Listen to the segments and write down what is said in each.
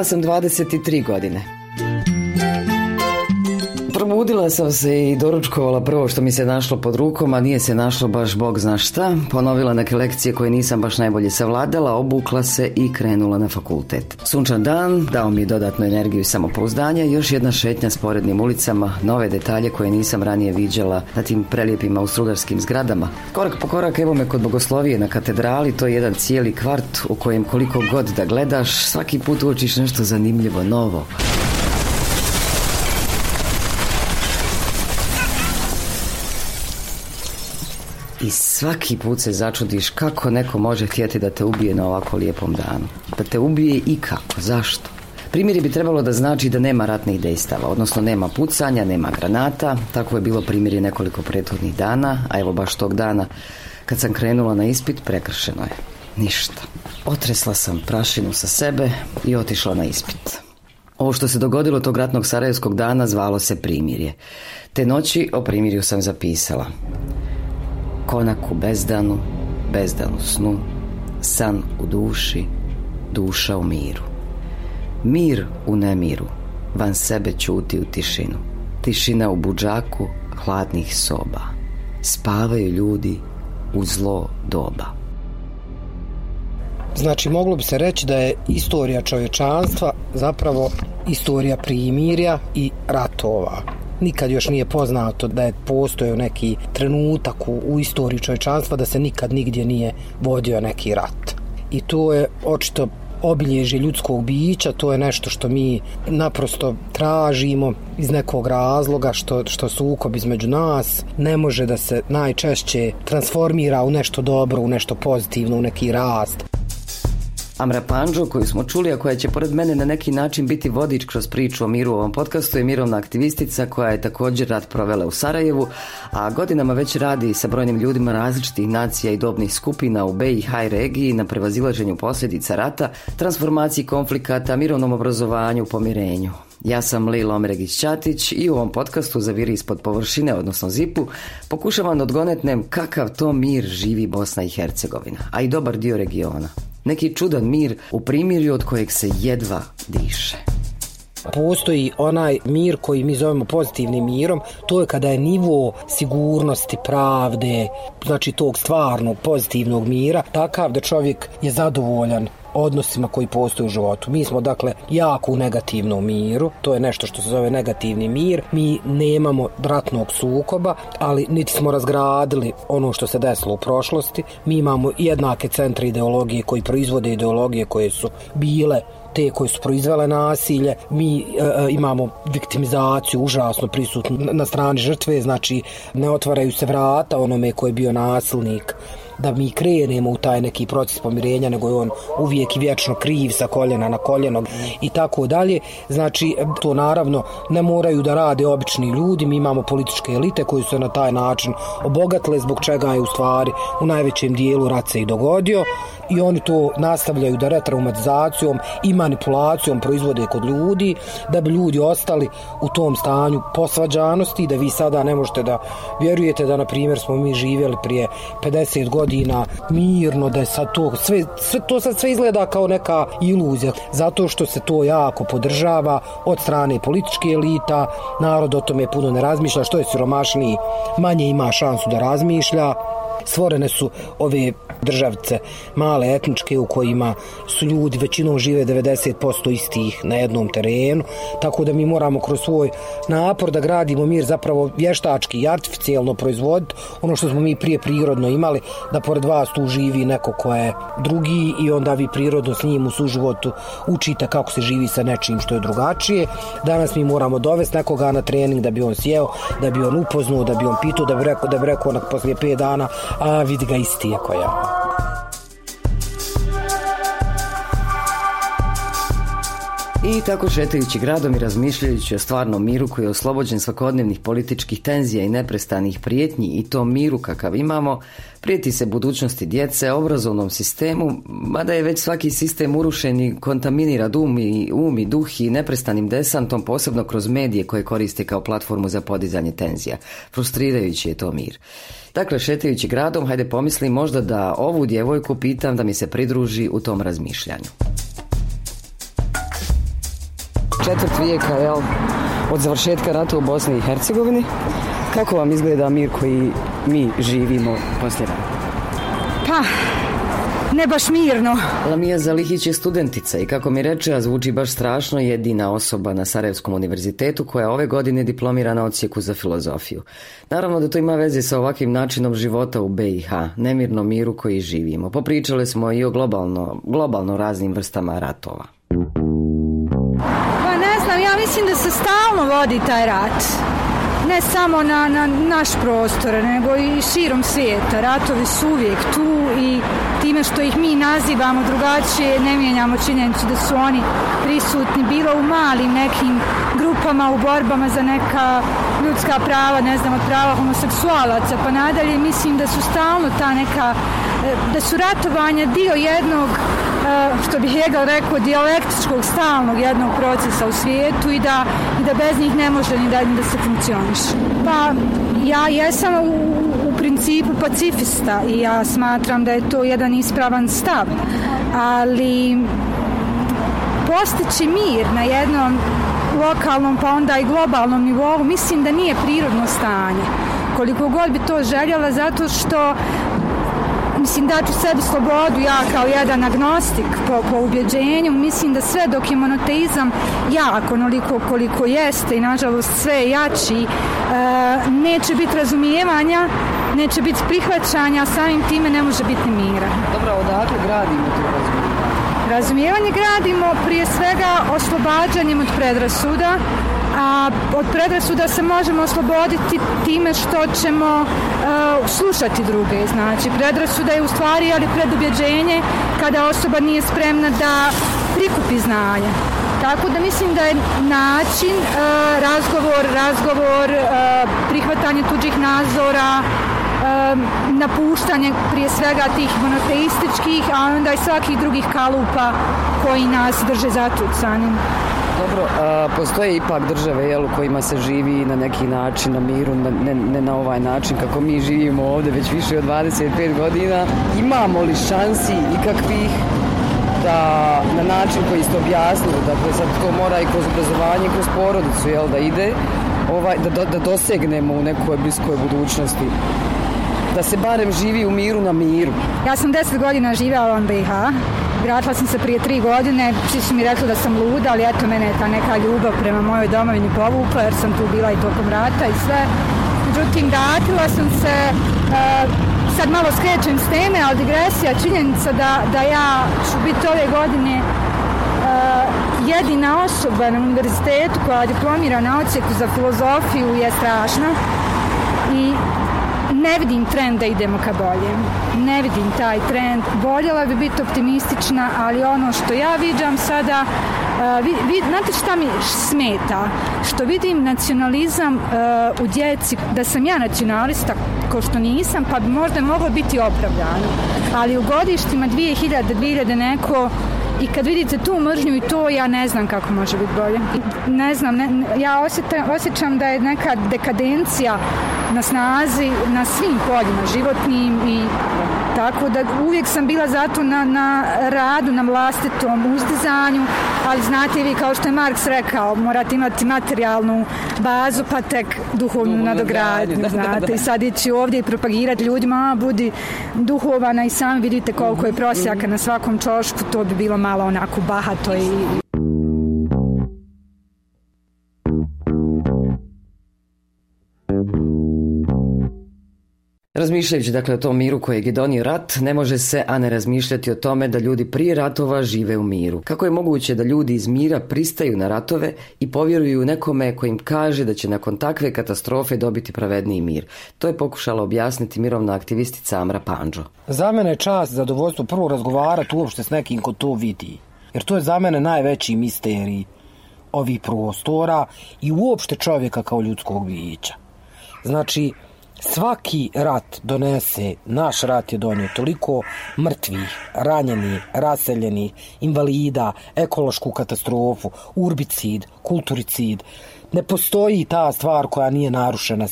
Imala sam 23 godine. Probudila sam se i doručkovala prvo što mi se našlo pod rukom, a nije se našlo baš bog zna šta. Ponovila neke lekcije koje nisam baš najbolje savladala, obukla se i krenula na fakultet. Sunčan dan dao mi dodatnu energiju i samopouzdanja još jedna šetnja sporednim ulicama, nove detalje koje nisam ranije viđala na tim prelijepim austrugarskim zgradama. Korak po korak evo me kod bogoslovije na katedrali, to je jedan cijeli kvart u kojem koliko god da gledaš, svaki put uočiš nešto zanimljivo, novo. I svaki put se začudiš kako neko može htjeti da te ubije na ovako lijepom danu. Da te ubije i kako, zašto? Primjeri bi trebalo da znači da nema ratnih dejstava, odnosno nema pucanja, nema granata. Tako je bilo primjeri nekoliko prethodnih dana, a evo baš tog dana kad sam krenula na ispit, prekršeno je. Ništa. Otresla sam prašinu sa sebe i otišla na ispit. Ovo što se dogodilo tog ratnog sarajevskog dana zvalo se primirje. Te noći o primirju sam zapisala konak u bezdanu, bezdan u snu, san u duši, duša u miru. Mir u nemiru, van sebe čuti u tišinu. Tišina u buđaku hladnih soba. Spavaju ljudi u zlo doba. Znači, moglo bi se reći da je istorija čovječanstva zapravo istorija primirja i ratova nikad još nije poznato da je postojao neki trenutak u, u istoriji čovječanstva da se nikad nigdje nije vodio neki rat. I to je očito obilježje ljudskog bića, to je nešto što mi naprosto tražimo iz nekog razloga, što, što sukob između nas ne može da se najčešće transformira u nešto dobro, u nešto pozitivno, u neki rast. Amra Panđo koju smo čuli, a koja će pored mene na neki način biti vodič kroz priču o miru u ovom podcastu je mirovna aktivistica koja je također rad provela u Sarajevu, a godinama već radi sa brojnim ljudima različitih nacija i dobnih skupina u BiH regiji na prevazilaženju posljedica rata, transformaciji konflikata, mirovnom obrazovanju, pomirenju. Ja sam Lila Omregić-Ćatić i u ovom podcastu za viri ispod površine, odnosno zipu, pokušavam da odgonetnem kakav to mir živi Bosna i Hercegovina, a i dobar dio regiona. Neki čudan mir u primirju od kojeg se jedva diše. Postoji onaj mir koji mi zovemo pozitivnim mirom, to je kada je nivo sigurnosti, pravde, znači tog stvarnog pozitivnog mira, takav da čovjek je zadovoljan odnosima koji postoje u životu. Mi smo dakle jako u negativnom miru, to je nešto što se zove negativni mir. Mi nemamo ratnog sukoba, ali niti smo razgradili ono što se desilo u prošlosti. Mi imamo jednake centre ideologije koji proizvode ideologije koje su bile te koje su proizvele nasilje, mi e, e imamo viktimizaciju užasno prisutnu na strani žrtve, znači ne otvaraju se vrata onome koji je bio nasilnik, da mi krenemo u taj neki proces pomirenja, nego je on uvijek i vječno kriv sa koljena na koljeno i tako dalje. Znači, to naravno ne moraju da rade obični ljudi, mi imamo političke elite koji su na taj način obogatile, zbog čega je u stvari u najvećem dijelu rat se i dogodio i oni to nastavljaju da retraumatizacijom i manipulacijom proizvode kod ljudi, da bi ljudi ostali u tom stanju posvađanosti, da vi sada ne možete da vjerujete da, na primjer, smo mi živjeli prije 50 godina mirno, da je sad to, sve, sve, to sad sve izgleda kao neka iluzija, zato što se to jako podržava od strane političke elita, narod o tome puno ne razmišlja, što je siromašniji, manje ima šansu da razmišlja, stvorene su ove državice male etničke u kojima su ljudi većinom žive 90% istih na jednom terenu tako da mi moramo kroz svoj napor da gradimo mir zapravo vještački i artificijalno proizvoditi ono što smo mi prije prirodno imali da pored vas tu živi neko ko je drugi i onda vi prirodno s njim u suživotu učite kako se živi sa nečim što je drugačije. Danas mi moramo dovesti nekoga na trening da bi on sjeo da bi on upoznao da bi on pitao da bi rekao da bi rekao onak poslije 5 dana a vidi ga isti je koja. I tako šetajući gradom i razmišljajući o stvarnom miru koji je oslobođen svakodnevnih političkih tenzija i neprestanih prijetnji i to miru kakav imamo, prijeti se budućnosti djece, obrazovnom sistemu, mada je već svaki sistem urušen i kontaminira dum i um i duh i neprestanim desantom, posebno kroz medije koje koriste kao platformu za podizanje tenzija. Frustrirajući je to mir. Dakle, šetajući gradom, hajde pomisli možda da ovu djevojku pitam da mi se pridruži u tom razmišljanju četvrt vijeka, jel, od završetka rata u Bosni i Hercegovini. Kako vam izgleda mir koji mi živimo poslije rata? Pa, ne baš mirno. Lamija Zalihić je studentica i kako mi reče, a zvuči baš strašno, jedina osoba na Sarajevskom univerzitetu koja ove godine diplomira na ocijeku za filozofiju. Naravno da to ima veze sa ovakvim načinom života u BiH, nemirnom miru koji živimo. Popričali smo i o globalno, globalno raznim vrstama ratova mislim da se stalno vodi taj rat ne samo na, na naš prostor, nego i širom svijeta. Ratovi su uvijek tu i time što ih mi nazivamo drugačije, ne mijenjamo činjenicu da su oni prisutni bilo u malim nekim grupama u borbama za neka ljudska prava, ne znam, od prava homoseksualaca, pa nadalje mislim da su stalno ta neka, e, da su ratovanja dio jednog što bi Hegel rekao, dijalektičkog stalnog jednog procesa u svijetu i da, i da bez njih ne može ni da, ni da se funkcioniš. Pa ja jesam u, u principu pacifista i ja smatram da je to jedan ispravan stav, ali postići mir na jednom lokalnom pa onda i globalnom nivou mislim da nije prirodno stanje koliko god bi to željela zato što mislim da ću sebi slobodu ja kao jedan agnostik po, po ubjeđenju mislim da sve dok je monoteizam jak onoliko koliko jeste i nažalost sve jači e, neće biti razumijevanja neće biti prihvaćanja samim time ne može biti mira Dobro, odakle gradimo to razumijevanje? Razumijevanje gradimo prije svega oslobađanjem od predrasuda, a od predrasuda se možemo osloboditi time što ćemo uh, slušati druge. Znači, predrasuda je u stvari ali predubjeđenje kada osoba nije spremna da prikupi znanje. Tako da mislim da je način uh, razgovor, razgovor, uh, prihvatanje tuđih nazora, napuštanje prije svega tih monoteističkih, a onda i svakih drugih kalupa koji nas drže zatucanim. Dobro, a, postoje ipak države jel, u kojima se živi na neki način na miru, ne, ne na ovaj način kako mi živimo ovde već više od 25 godina. Imamo li šansi ikakvih da na način koji ste objasnili, dakle sad to mora i kroz obrazovanje, kroz porodicu, jel, da ide, ovaj, da, da, da dosegnemo u nekoj bliskoj budućnosti da se barem živi u miru na miru. Ja sam deset godina živjela u BiH. Vratila sam se prije tri godine. Svi su mi rekli da sam luda, ali eto mene je ta neka ljubav prema mojoj domovini povukla, jer sam tu bila i tokom rata i sve. Međutim, vratila sam se, uh, sad malo skrećem s teme, ali digresija, činjenica da, da ja ću biti ove godine uh, jedina osoba na univerzitetu koja diplomira na ocijeku za filozofiju je strašna. I ne vidim trend da idemo ka bolje. Ne vidim taj trend. Voljela bi biti optimistična, ali ono što ja viđam sada, uh, vi, vi, znate šta mi smeta? Što vidim nacionalizam uh, u djeci, da sam ja nacionalista, ko što nisam, pa bi možda moglo biti opravdano. Ali u godištima 2000, 2000 neko I kad vidite tu mržnju i to, ja ne znam kako može biti bolje. Ne znam, ne, ja osjećam, osjećam da je neka dekadencija na snazi na svim poljima, životnim i tako da uvijek sam bila zato na, na radu, na vlastitom uzdizanju, ali znate vi kao što je Marks rekao, morate imati materijalnu bazu pa tek duhovnu nadogradnju, znate, i sad ići ovdje i propagirati ljudima, a budi duhovana i sam vidite koliko je prosjaka na svakom čošku, to bi bilo malo onako bahato i Razmišljajući dakle o tom miru kojeg je donio rat, ne može se, a ne razmišljati o tome da ljudi prije ratova žive u miru. Kako je moguće da ljudi iz mira pristaju na ratove i povjeruju nekome kojim kaže da će nakon takve katastrofe dobiti pravedniji mir? To je pokušala objasniti mirovna aktivistica Amra Panđo. Za mene je čast, zadovoljstvo prvo razgovarati uopšte s nekim ko to vidi. Jer to je za mene najveći misterij ovih prostora i uopšte čovjeka kao ljudskog bića. Znači, svaki rat donese, naš rat je donio toliko mrtvih, ranjenih, raseljenih, invalida, ekološku katastrofu, urbicid, kulturicid. ne postoji ta stvar koja nije narušena.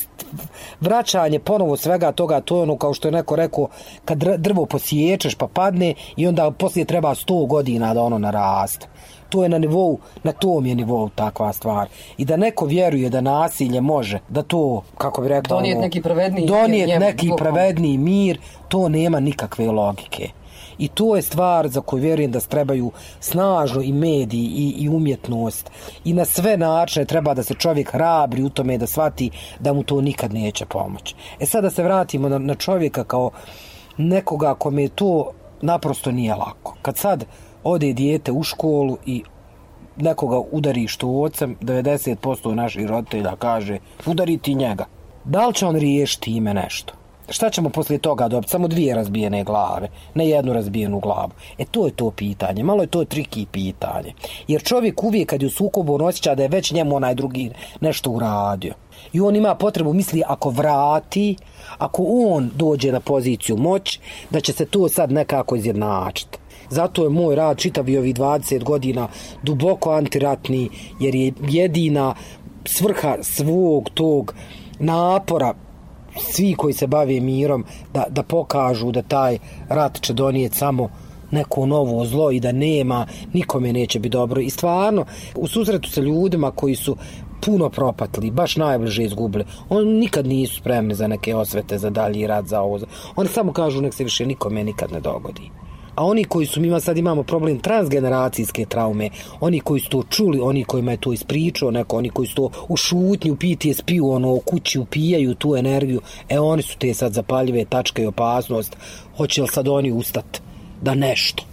Vraćanje ponovo svega toga, to je ono kao što je neko rekao, kad drvo posiječeš pa padne i onda poslije treba 100 godina da ono naraste. To je na nivou, na tom je nivou takva stvar. I da neko vjeruje da nasilje može, da to, kako bi rekao... Donijet neki pravedniji donijet mir. neki pravedniji mir, to nema nikakve logike. I to je stvar za koju vjerujem da trebaju snažno i mediji i, i umjetnost. I na sve načine treba da se čovjek hrabri u tome da shvati da mu to nikad neće pomoći. E sad da se vratimo na, na čovjeka kao nekoga kome to naprosto nije lako. Kad sad ode dijete u školu i nekoga udari što ocem, 90% naših roditelja kaže udari ti njega. Da li će on riješiti ime nešto? šta ćemo poslije toga dobiti? Samo dvije razbijene glave, ne jednu razbijenu glavu. E to je to pitanje, malo je to triki pitanje. Jer čovjek uvijek kad je u sukobu on osjeća da je već njemu onaj drugi nešto uradio. I on ima potrebu, misli, ako vrati, ako on dođe na poziciju moć, da će se to sad nekako izjednačiti. Zato je moj rad čitavi ovih 20 godina duboko antiratni, jer je jedina svrha svog tog napora svi koji se bave mirom da, da pokažu da taj rat će donijeti samo neko novo zlo i da nema, nikome neće biti dobro. I stvarno, u susretu sa ljudima koji su puno propatli, baš najbliže izgubili, oni nikad nisu spremni za neke osvete, za dalji rad, za ovo. Oni samo kažu nek se više nikome nikad ne dogodi a oni koji su, mi sad imamo problem transgeneracijske traume, oni koji su to čuli, oni kojima je to ispričao neko, oni koji su to u šutnju piti je spiju, ono, u kući upijaju tu energiju, e oni su te sad zapaljive tačke i opasnost, hoće li sad oni ustat da nešto,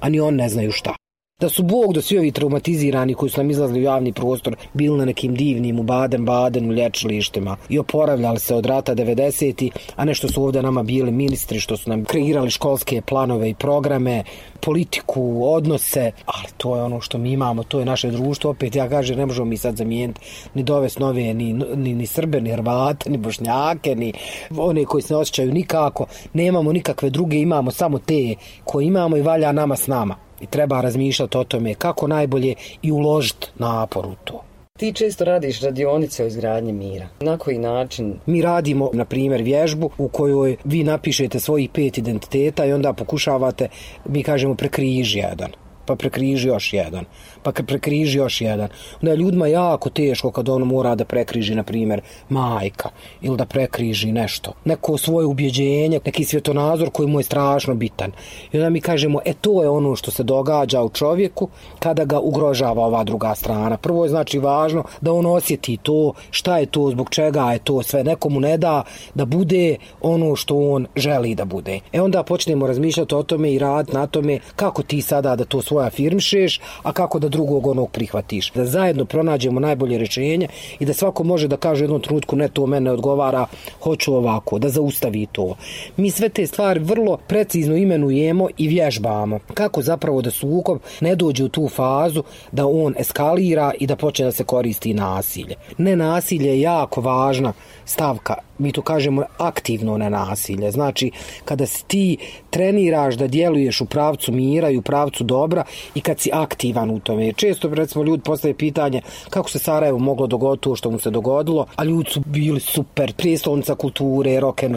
a ni on ne znaju šta da su Bog da svi ovi traumatizirani koji su nam izlazili u javni prostor bili na nekim divnim u Baden-Baden u lječilištima i oporavljali se od rata 90 a nešto su ovdje nama bili ministri što su nam kreirali školske planove i programe, politiku, odnose, ali to je ono što mi imamo, to je naše društvo, opet ja kažem, ne možemo mi sad zamijeniti ni dovest nove, ni, ni, ni Srbe, ni Hrvate, ni Bošnjake, ni one koji se ne osjećaju nikako, nemamo nikakve druge, imamo samo te koje imamo i valja nama s nama i treba razmišljati o tome kako najbolje i uložiti napor u to. Ti često radiš radionice o izgradnji mira. Na koji način? Mi radimo, na primjer, vježbu u kojoj vi napišete svojih pet identiteta i onda pokušavate, mi kažemo, prekriži jedan pa prekriži još jedan, pa kad prekriži još jedan. Onda je ljudima jako teško kad ono mora da prekriži, na primjer, majka ili da prekriži nešto. Neko svoje ubjeđenje, neki svjetonazor koji mu je strašno bitan. I onda mi kažemo, e to je ono što se događa u čovjeku kada ga ugrožava ova druga strana. Prvo je znači važno da on osjeti to, šta je to, zbog čega je to sve. Nekomu ne da da bude ono što on želi da bude. E onda počnemo razmišljati o tome i rad na tome kako ti sada da to svoje svoje afirmšeš, a kako da drugog onog prihvatiš. Da zajedno pronađemo najbolje rečenje i da svako može da kaže u jednom trenutku ne to mene odgovara, hoću ovako, da zaustavi to. Mi sve te stvari vrlo precizno imenujemo i vježbamo. Kako zapravo da sukob ne dođe u tu fazu da on eskalira i da počne da se koristi nasilje. Ne nasilje je jako važna stavka mi to kažemo aktivno na nasilje. Znači, kada si ti treniraš da djeluješ u pravcu mira i u pravcu dobra i kad si aktivan u tome. Često, recimo, ljudi postaje pitanje kako se Sarajevo moglo dogoditi to što mu se dogodilo, a ljudi su bili super, prijestolnica kulture, rock and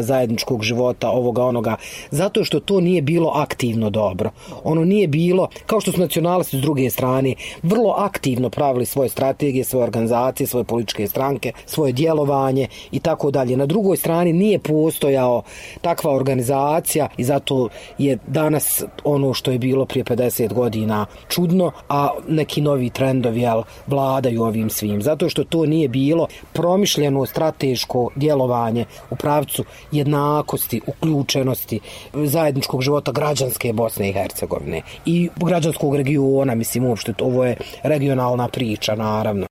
zajedničkog života, ovoga, onoga. Zato što to nije bilo aktivno dobro. Ono nije bilo, kao što su nacionalisti s druge strane, vrlo aktivno pravili svoje strategije, svoje organizacije, svoje političke stranke, svoje djelovanje i tako tako dalje. Na drugoj strani nije postojao takva organizacija i zato je danas ono što je bilo prije 50 godina čudno, a neki novi trendovi jel, vladaju ovim svim. Zato što to nije bilo promišljeno strateško djelovanje u pravcu jednakosti, uključenosti zajedničkog života građanske Bosne i Hercegovine i građanskog regiona, mislim uopšte, ovo je regionalna priča, naravno.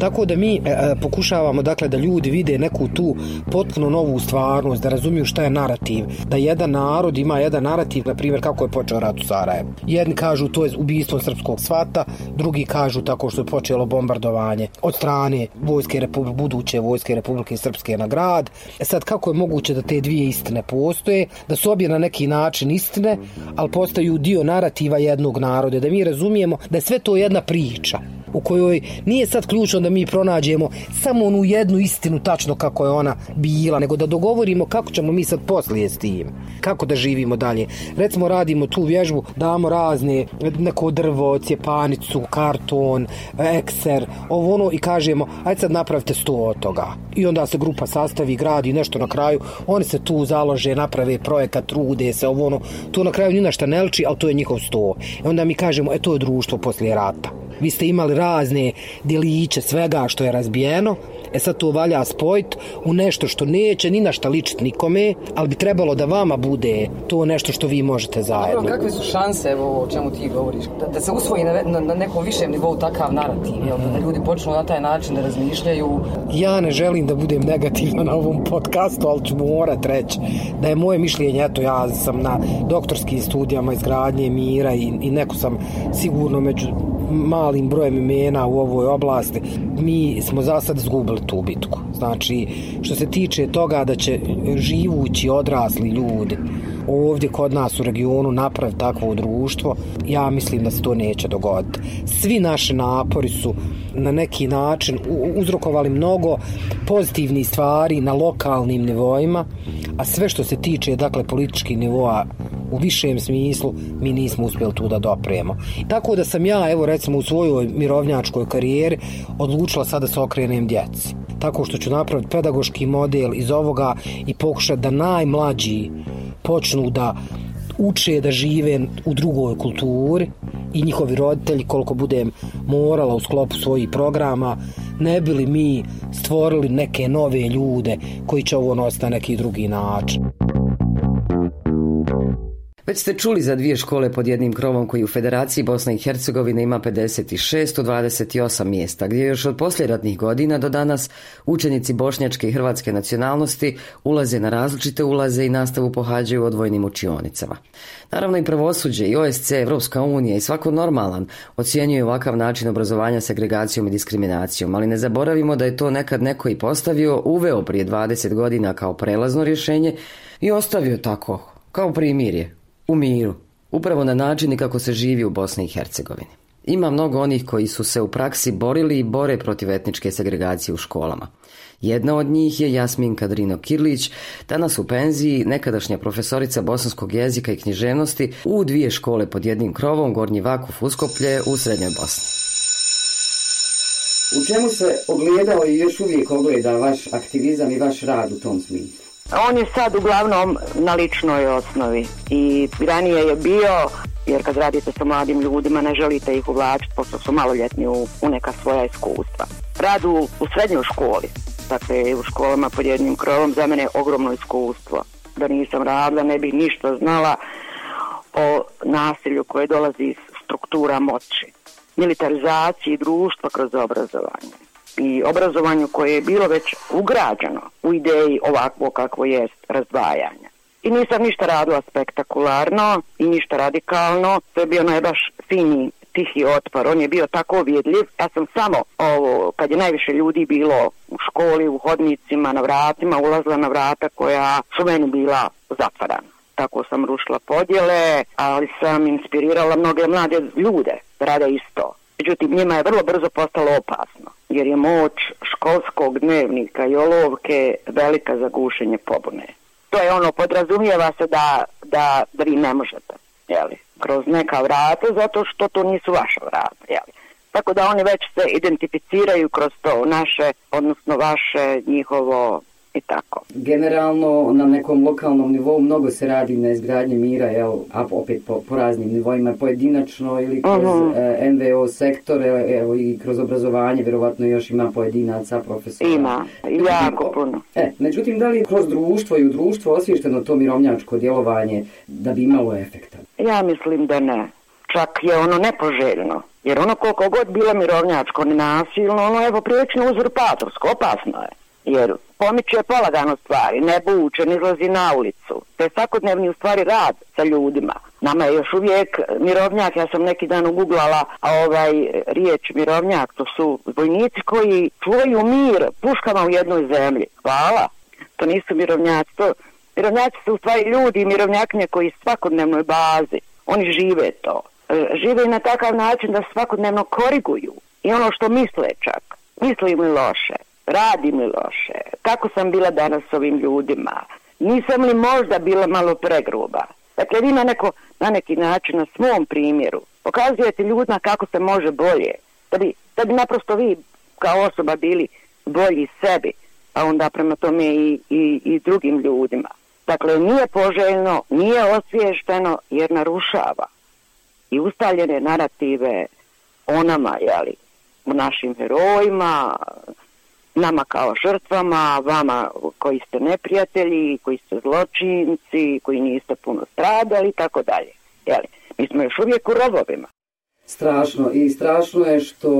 Tako da mi e, e, pokušavamo dakle da ljudi vide neku tu potpuno novu stvarnost, da razumiju šta je narativ, da jedan narod ima jedan narativ, na primjer kako je počeo rat u Sarajevu. Jedni kažu to je ubijstvo srpskog svata, drugi kažu tako što je počelo bombardovanje od strane vojske Republike, buduće vojske Republike Srpske na grad. E sad kako je moguće da te dvije istine postoje, da su obje na neki način istine, ali postaju dio narativa jednog naroda, da mi razumijemo da je sve to jedna priča u kojoj nije sad ključno da mi pronađemo samo onu jednu istinu tačno kako je ona bila, nego da dogovorimo kako ćemo mi sad poslije s tim, kako da živimo dalje. Recimo radimo tu vježbu, damo razne, neko drvo, cjepanicu, karton, ekser, ovo ono i kažemo, ajde sad napravite sto od toga. I onda se grupa sastavi, gradi nešto na kraju, oni se tu založe, naprave projekat, trude se, ovo ono, to na kraju ni na šta ne liči, ali to je njihov sto. I onda mi kažemo, e to je društvo poslije rata. Vi ste imali razne deliće svega što je razbijeno, E sad to valja spojit u nešto što neće ni na šta ličiti nikome, ali bi trebalo da vama bude to nešto što vi možete zajedno. Dobro, kakve su šanse, evo, o čemu ti govoriš, da, da se usvoji na, na, na nekom višem nivou takav narativ, jel? da ljudi počnu na taj način da razmišljaju? Ja ne želim da budem negativna na ovom podcastu, ali ću morat reći da je moje mišljenje, eto, ja sam na doktorskim studijama izgradnje mira i, i neko sam sigurno među malim brojem imena u ovoj oblasti, mi smo za sad izgubili tu bitku. Znači, što se tiče toga da će živući odrasli ljudi ovdje kod nas u regionu napraviti takvo društvo, ja mislim da se to neće dogoditi. Svi naši napori su na neki način uzrokovali mnogo pozitivnih stvari na lokalnim nivoima, a sve što se tiče dakle političkih nivoa u višem smislu mi nismo uspjeli tu da dopremo. Tako da sam ja, evo recimo u svojoj mirovnjačkoj karijeri odlučila sada se okrenem djeci. Tako što ću napraviti pedagoški model iz ovoga i pokušati da najmlađi počnu da uče da žive u drugoj kulturi i njihovi roditelji koliko budem morala u sklopu svojih programa ne bili mi stvorili neke nove ljude koji će ovo nositi na neki drugi način. Već ste čuli za dvije škole pod jednim krovom koji u Federaciji Bosne i Hercegovine ima 56 od 28 mjesta, gdje još od posljeratnih godina do danas učenici bošnjačke i hrvatske nacionalnosti ulaze na različite ulaze i nastavu pohađaju odvojnim učionicama. Naravno i pravosuđe i OSC, Evropska unija i svako normalan ocjenjuje ovakav način obrazovanja segregacijom i diskriminacijom, ali ne zaboravimo da je to nekad neko i postavio, uveo prije 20 godina kao prelazno rješenje i ostavio tako, kao primirje, u miru, upravo na način kako se živi u Bosni i Hercegovini. Ima mnogo onih koji su se u praksi borili i bore protiv etničke segregacije u školama. Jedna od njih je Jasmin Kadrino Kirlić, danas u penziji, nekadašnja profesorica bosanskog jezika i književnosti u dvije škole pod jednim krovom, Gornji Vakuf Uskoplje u Srednjoj Bosni. U čemu se ogledao i još uvijek ogleda vaš aktivizam i vaš rad u tom smislu? On je sad uglavnom na ličnoj osnovi i ranije je bio, jer kad radite sa mladim ljudima ne želite ih uvlačiti pošto su maloljetni u, u neka svoja iskustva. Rad u, u srednjoj školi, dakle u školama pod jednim krovom, za mene je ogromno iskustvo. Da nisam radila, ne bih ništa znala o nasilju koje dolazi iz struktura moći, militarizaciji društva kroz obrazovanje i obrazovanju koje je bilo već ugrađeno u ideji ovakvo kakvo je razdvajanja. I nisam ništa radila spektakularno i ništa radikalno, to je bio najbaš fini tihi otpor, on je bio tako vidljiv. Ja sam samo, ovo, kad je najviše ljudi bilo u školi, u hodnicima, na vratima, ulazila na vrata koja su meni bila zatvarana. Tako sam rušila podjele, ali sam inspirirala mnoge mlade ljude da rade isto. Međutim, njima je vrlo brzo postalo opasno jer je moć školskog dnevnika i olovke velika za gušenje pobune. To je ono, podrazumijeva se da, da, da vi ne možete, jeli, kroz neka vrata, zato što to nisu vaša vrata, jeli. Tako da oni već se identificiraju kroz to naše, odnosno vaše, njihovo i tako. Generalno na nekom lokalnom nivou mnogo se radi na izgradnje mira, jel, a opet po, po raznim nivoima, pojedinačno ili kroz uh -huh. e, NVO sektor, evo i kroz obrazovanje, vjerovatno još ima pojedinaca, profesora. Ima, jako puno. E, međutim, da li kroz društvo i u društvo osvješteno to mirovnjačko djelovanje da bi imalo efekta? Ja mislim da ne. Čak je ono nepoželjno. Jer ono koliko god bilo mirovnjačko nasilno, ono evo prilično uzurpatorsko, opasno je. Jer pomiče polagano stvari, ne buče, ne izlazi na ulicu. To je svakodnevni u stvari rad sa ljudima. Nama je još uvijek mirovnjak, ja sam neki dan uguglala ovaj riječ mirovnjak, to su vojnici koji čuvaju mir puškama u jednoj zemlji. Hvala. To nisu mirovnjaci, to mirovnjaci su u stvari ljudi i mirovnjaknje koji svakodnevnoj bazi. Oni žive to. E, žive na takav način da svakodnevno koriguju i ono što misle čak, mislimo i loše, radim mi loše, kako sam bila danas s ovim ljudima, nisam li možda bila malo pregruba. Dakle, vi na, neko, na neki način, na svom primjeru, pokazujete ljudima kako se može bolje, da bi, da bi naprosto vi kao osoba bili bolji sebi, a onda prema tome i, i, i drugim ljudima. Dakle, nije poželjno, nije osviješteno jer narušava i ustaljene narative o nama, jeli, u našim herojima, nama kao žrtvama, vama koji ste neprijatelji, koji ste zločinci, koji niste puno stradali i tako dalje. Jeli, mi smo još uvijek u robovima. Strašno i strašno je što,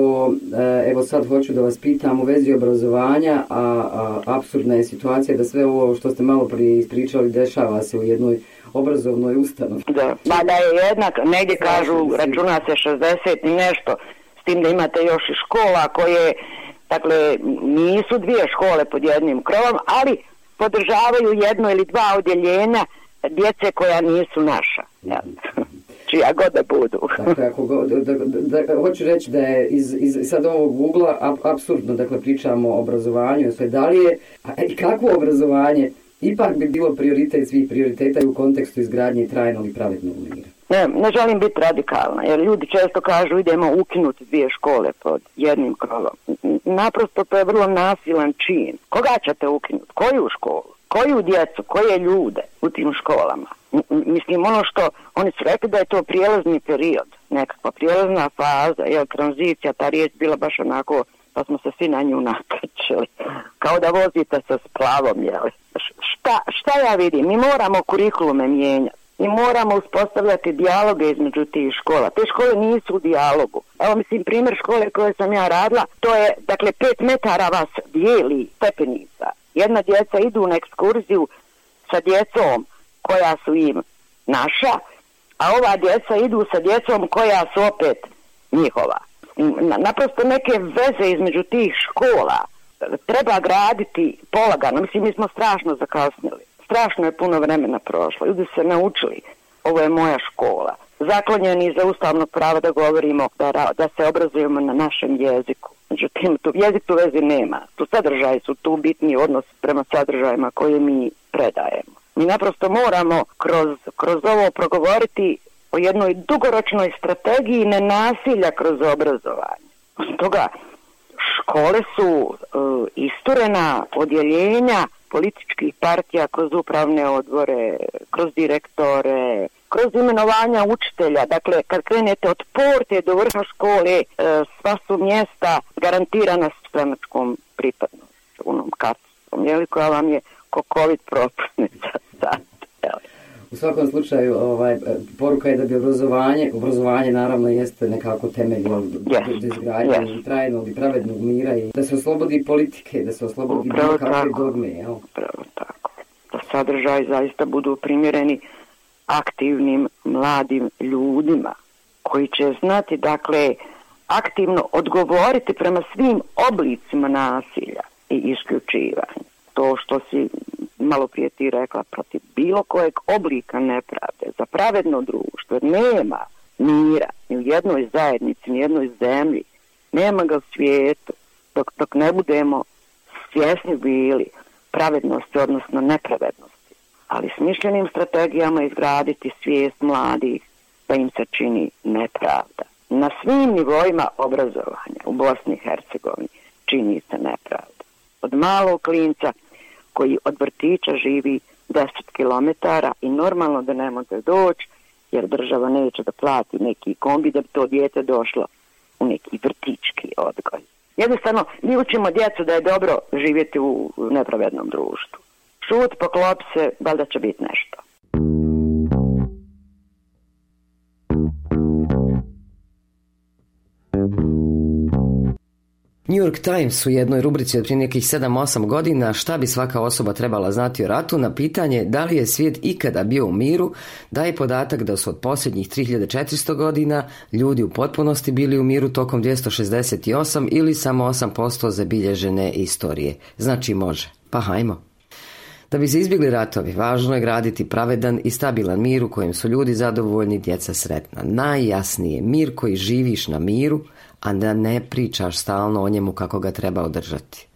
e, evo sad hoću da vas pitam u vezi obrazovanja, a, a absurdna je situacija da sve ovo što ste malo prije ispričali dešava se u jednoj obrazovnoj ustanovi. Da, ma da je jednak, negdje kažu, računa se 60 i nešto, s tim da imate još i škola koje, dakle, nisu dvije škole pod jednim krovom, ali podržavaju jedno ili dva odjeljenja djece koja nisu naša. Ja. čija god da budu. Dakle, ako go, da, da, da, hoću reći da je iz, iz sad ovog ugla ab, absurdno, dakle, pričamo o obrazovanju, sve da li je, a i kakvo obrazovanje, ipak bi bilo prioritet svih prioriteta i u kontekstu izgradnje trajnog i pravednog mira. Ne, ne želim biti radikalna, jer ljudi često kažu idemo ukinuti dvije škole pod jednim krovom. Naprosto to je vrlo nasilan čin. Koga ćete ukinuti? Koju školu? Koju djecu? Koje ljude u tim školama? mislim ono što oni su rekli da je to prijelazni period, nekakva prijelazna faza, je tranzicija, ta riječ bila baš onako, pa smo se svi na nju nakačili, kao da vozite sa splavom, jel? Šta, šta ja vidim? Mi moramo kurikulume mijenjati. Mi moramo uspostavljati dijaloge između tih škola. Te škole nisu u dijalogu. Evo mislim, primjer škole koje sam ja radila, to je, dakle, 5 metara vas dijeli stepenica. Jedna djeca idu na ekskurziju sa djecom koja su im naša, a ova djeca idu sa djecom koja su opet njihova. Naprosto neke veze između tih škola treba graditi polagano. Mislim, mi smo strašno zakasnili. Strašno je puno vremena prošlo. Ljudi se naučili. Ovo je moja škola. Zaklonjeni za ustavno pravo da govorimo da, da se obrazujemo na našem jeziku. Međutim, tu jezik tu vezi nema. Tu sadržaj su tu bitni odnos prema sadržajima koje mi predajemo. Mi naprosto moramo kroz, kroz ovo progovoriti o jednoj dugoročnoj strategiji nenasilja kroz obrazovanje. Toga škole su e, isturena odjeljenja političkih partija kroz upravne odbore, kroz direktore, kroz imenovanja učitelja. Dakle, kad krenete od porte do vrha škole, uh, sva su mjesta garantirana stranačkom pripadnošću, onom karticom, jeli, koja vam je kokovit propusnica sad. U svakom slučaju, ovaj, poruka je da bi obrazovanje, obrazovanje naravno jeste nekako temelj yes. do izgradnje yes. trajnog i pravednog mira i da se oslobodi politike, da se oslobodi bilo kakve dogme. Jel? Upravo tako. Da sadržaj zaista budu primjereni aktivnim mladim ljudima koji će znati, dakle, aktivno odgovoriti prema svim oblicima nasilja i isključivanja to što si malo prije ti rekla protiv bilo kojeg oblika nepravde za pravedno društvo nema mira ni u jednoj zajednici ni u jednoj zemlji nema ga u svijetu dok, dok ne budemo svjesni bili pravednosti odnosno nepravednosti. Ali smišljenim strategijama izgraditi svijest mladih da im se čini nepravda. Na svim nivoima obrazovanja u Bosni i Hercegovini čini se nepravda. Od malog klinca koji od vrtića živi 10 km i normalno da ne može doći jer država neće da plati neki kombi da bi to djete došlo u neki vrtički odgoj. Jednostavno, mi učimo djecu da je dobro živjeti u nepravednom društvu. Šut, poklop se, valjda će biti nešto. New York Times u jednoj rubrici od prije nekih 7-8 godina šta bi svaka osoba trebala znati o ratu na pitanje da li je svijet ikada bio u miru daje podatak da su od posljednjih 3400 godina ljudi u potpunosti bili u miru tokom 268 ili samo 8% zabilježene istorije. Znači može. Pa hajmo. Da bi se izbjegli ratovi, važno je graditi pravedan i stabilan mir u kojem su ljudi zadovoljni, djeca sretna. Najjasnije, mir koji živiš na miru, a da ne pričaš stalno o njemu kako ga treba održati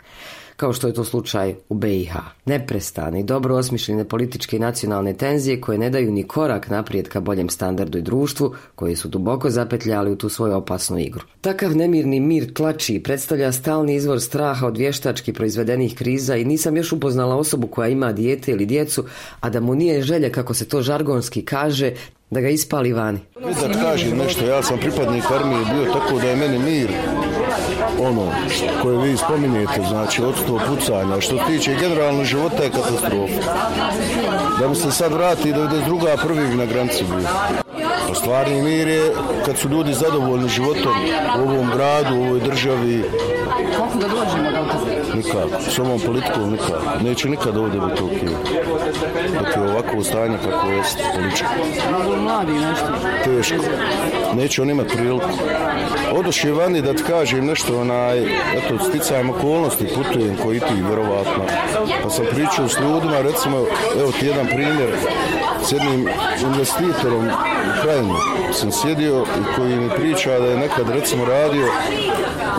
kao što je to slučaj u BiH. Neprestane i dobro osmišljene političke i nacionalne tenzije koje ne daju ni korak naprijed ka boljem standardu i društvu, koji su duboko zapetljali u tu svoju opasnu igru. Takav nemirni mir tlači i predstavlja stalni izvor straha od vještački proizvedenih kriza i nisam još upoznala osobu koja ima dijete ili djecu, a da mu nije želje, kako se to žargonski kaže, da ga ispali vani. Da kaže nešto, ja sam pripadnik armije bio tako da je meni mir ono koje vi spominjete, znači odstvo pucanja, što tiče generalno života je katastrofa. Da mi se sad vrati da je druga prvih na granici bio. A stvarni mir je kad su ljudi zadovoljni životom u ovom gradu, u ovoj državi. Kako da dođemo do toga? Nikako, s ovom politikom nikako. Neće nikad ovdje biti ok. Dok je ovako stanje kako je političko. Mnogo mladi nešto. Teško. Neće on imati priliku. Odošli vani da ti kažem nešto, onaj, eto, sticajem okolnosti, putujem koji ti, vjerovatno. Pa sam pričao s ljudima, recimo, evo ti jedan primjer, s jednim investitorom u krajinu sam sjedio i koji mi priča da je nekad, recimo, radio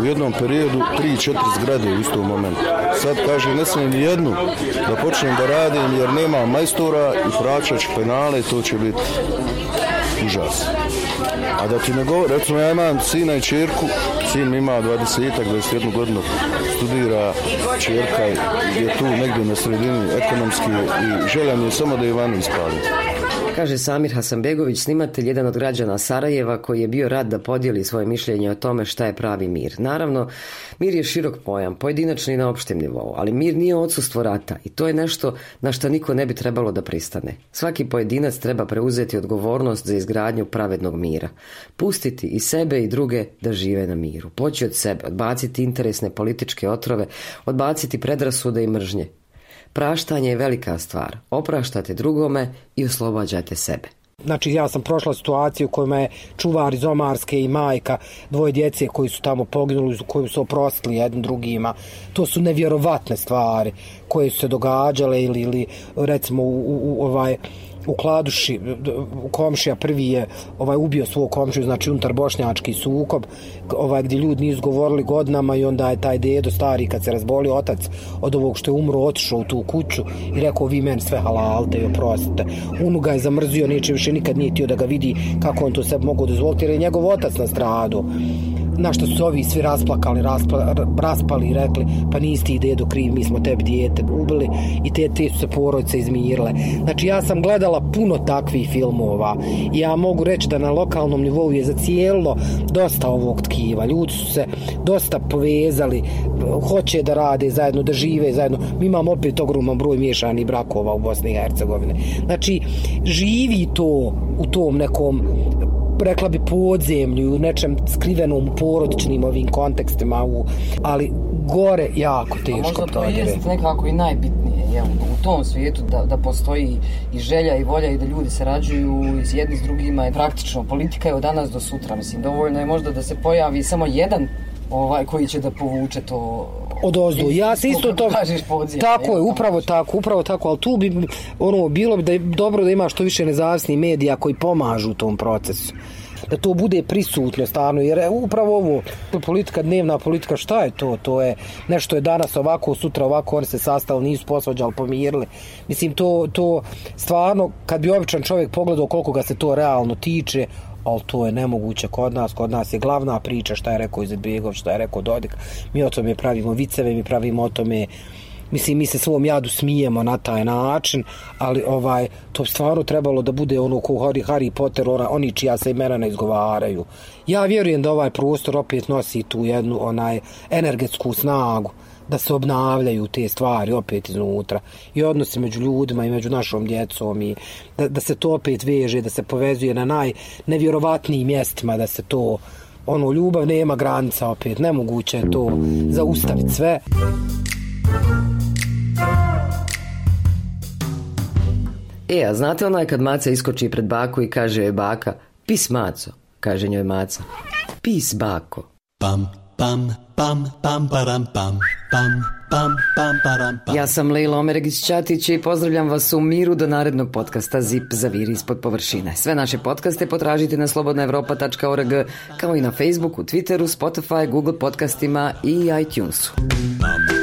u jednom periodu 3-4 zgrade u istom momentu. Sad kaže, ne smijem ni jednu da počnem da radim jer nema majstora i praćač penale, to će biti užas. A da ti ne govori, recimo ja imam sina i čerku, sin ima 20-ak, 21 godinu, studira čerka je tu negdje na sredini ekonomski i želja mi je samo da Ivanu ispali. Kaže Samir Hasanbegović, snimatelj jedan od građana Sarajeva koji je bio rad da podijeli svoje mišljenje o tome šta je pravi mir. Naravno, mir je širok pojam, pojedinačni na opštem nivou, ali mir nije odsustvo rata i to je nešto na što niko ne bi trebalo da pristane. Svaki pojedinac treba preuzeti odgovornost za izgradnju pravednog mira. Pustiti i sebe i druge da žive na miru. Poći od sebe, odbaciti interesne političke otrove, odbaciti predrasude i mržnje. Praštanje je velika stvar. Opraštate drugome i oslobađate sebe. Znači ja sam prošla situaciju u kojima je čuvar iz Omarske i majka dvoje djece koji su tamo poginuli, koji su oprostili jednim drugima. To su nevjerovatne stvari koje su se događale ili, ili recimo u, u, u ovaj u Kladuši komšija prvi je ovaj ubio svog komšiju znači unutar bošnjački sukob ovaj gdje ljudi nisu govorili godinama i onda je taj dedo stari kad se razbolio otac od ovog što je umro otišao u tu kuću i rekao vi meni sve halalte i oprostite. Unu ga je zamrzio neće više nikad nije tio da ga vidi kako on to sebi mogu dozvoliti jer je njegov otac na stradu na što su ovi svi rasplakali, raspla, raspali i rekli pa nisi ti dedo kriv, mi smo tebi dijete ubili i te, te su se porodice izmirile. Znači ja sam gledala puno takvih filmova i ja mogu reći da na lokalnom nivou je zacijelo dosta ovog tkiva. Ljudi su se dosta povezali, hoće da rade zajedno, da žive zajedno. Mi imamo opet ogroman broj miješani brakova u Bosni i Hercegovine. Znači, živi to u tom nekom rekla bi podzemlju u nečem skrivenom porodičnim ovim kontekstima u, ali gore jako teško možda to je nekako i najbitnije je, u tom svijetu da, da postoji i želja i volja i da ljudi se rađuju iz jedni s drugima i praktično politika je od danas do sutra. Mislim dovoljno je možda da se pojavi samo jedan ovaj koji će da povuče to od ozdu. Ja se isto to tako je, upravo tako, upravo tako, al tu bi ono bilo bi da je dobro da ima što više nezavisnih medija koji pomažu u tom procesu. Da to bude prisutno stvarno jer upravo ovo politika dnevna politika šta je to? To je nešto je danas ovako sutra ovako oni se sastali nisu posvađali pomirili. Mislim to to stvarno kad bi običan čovjek pogledao koliko ga se to realno tiče ali to je nemoguće kod nas, kod nas je glavna priča šta je rekao Izetbegov, šta je rekao Dodik, mi o tome pravimo viceve, mi pravimo o tome mislim mi se svom jadu smijemo na taj način ali ovaj to stvarno trebalo da bude ono ko Harry, Harry Potter ora, oni čija se imena ne izgovaraju ja vjerujem da ovaj prostor opet nosi tu jednu onaj energetsku snagu da se obnavljaju te stvari opet iznutra i odnosi među ljudima i među našom djecom i da, da se to opet veže, da se povezuje na najnevjerovatnijim mjestima, da se to ono, ljubav nema granica opet, nemoguće je to zaustaviti sve. E, a znate onaj kad maca iskoči pred baku i kaže joj baka, pis maco, kaže njoj maca, pis bako. Pam, pam, pam, pam, param, pam, pam, pam, pam, param, pam. Ja sam Leila Omeregić-Ćatić i pozdravljam vas u miru do narednog podcasta Zip za vir ispod površine. Sve naše podcaste potražite na slobodnaevropa.org kao i na Facebooku, Twitteru, Spotify, Google podcastima i iTunesu. Pam,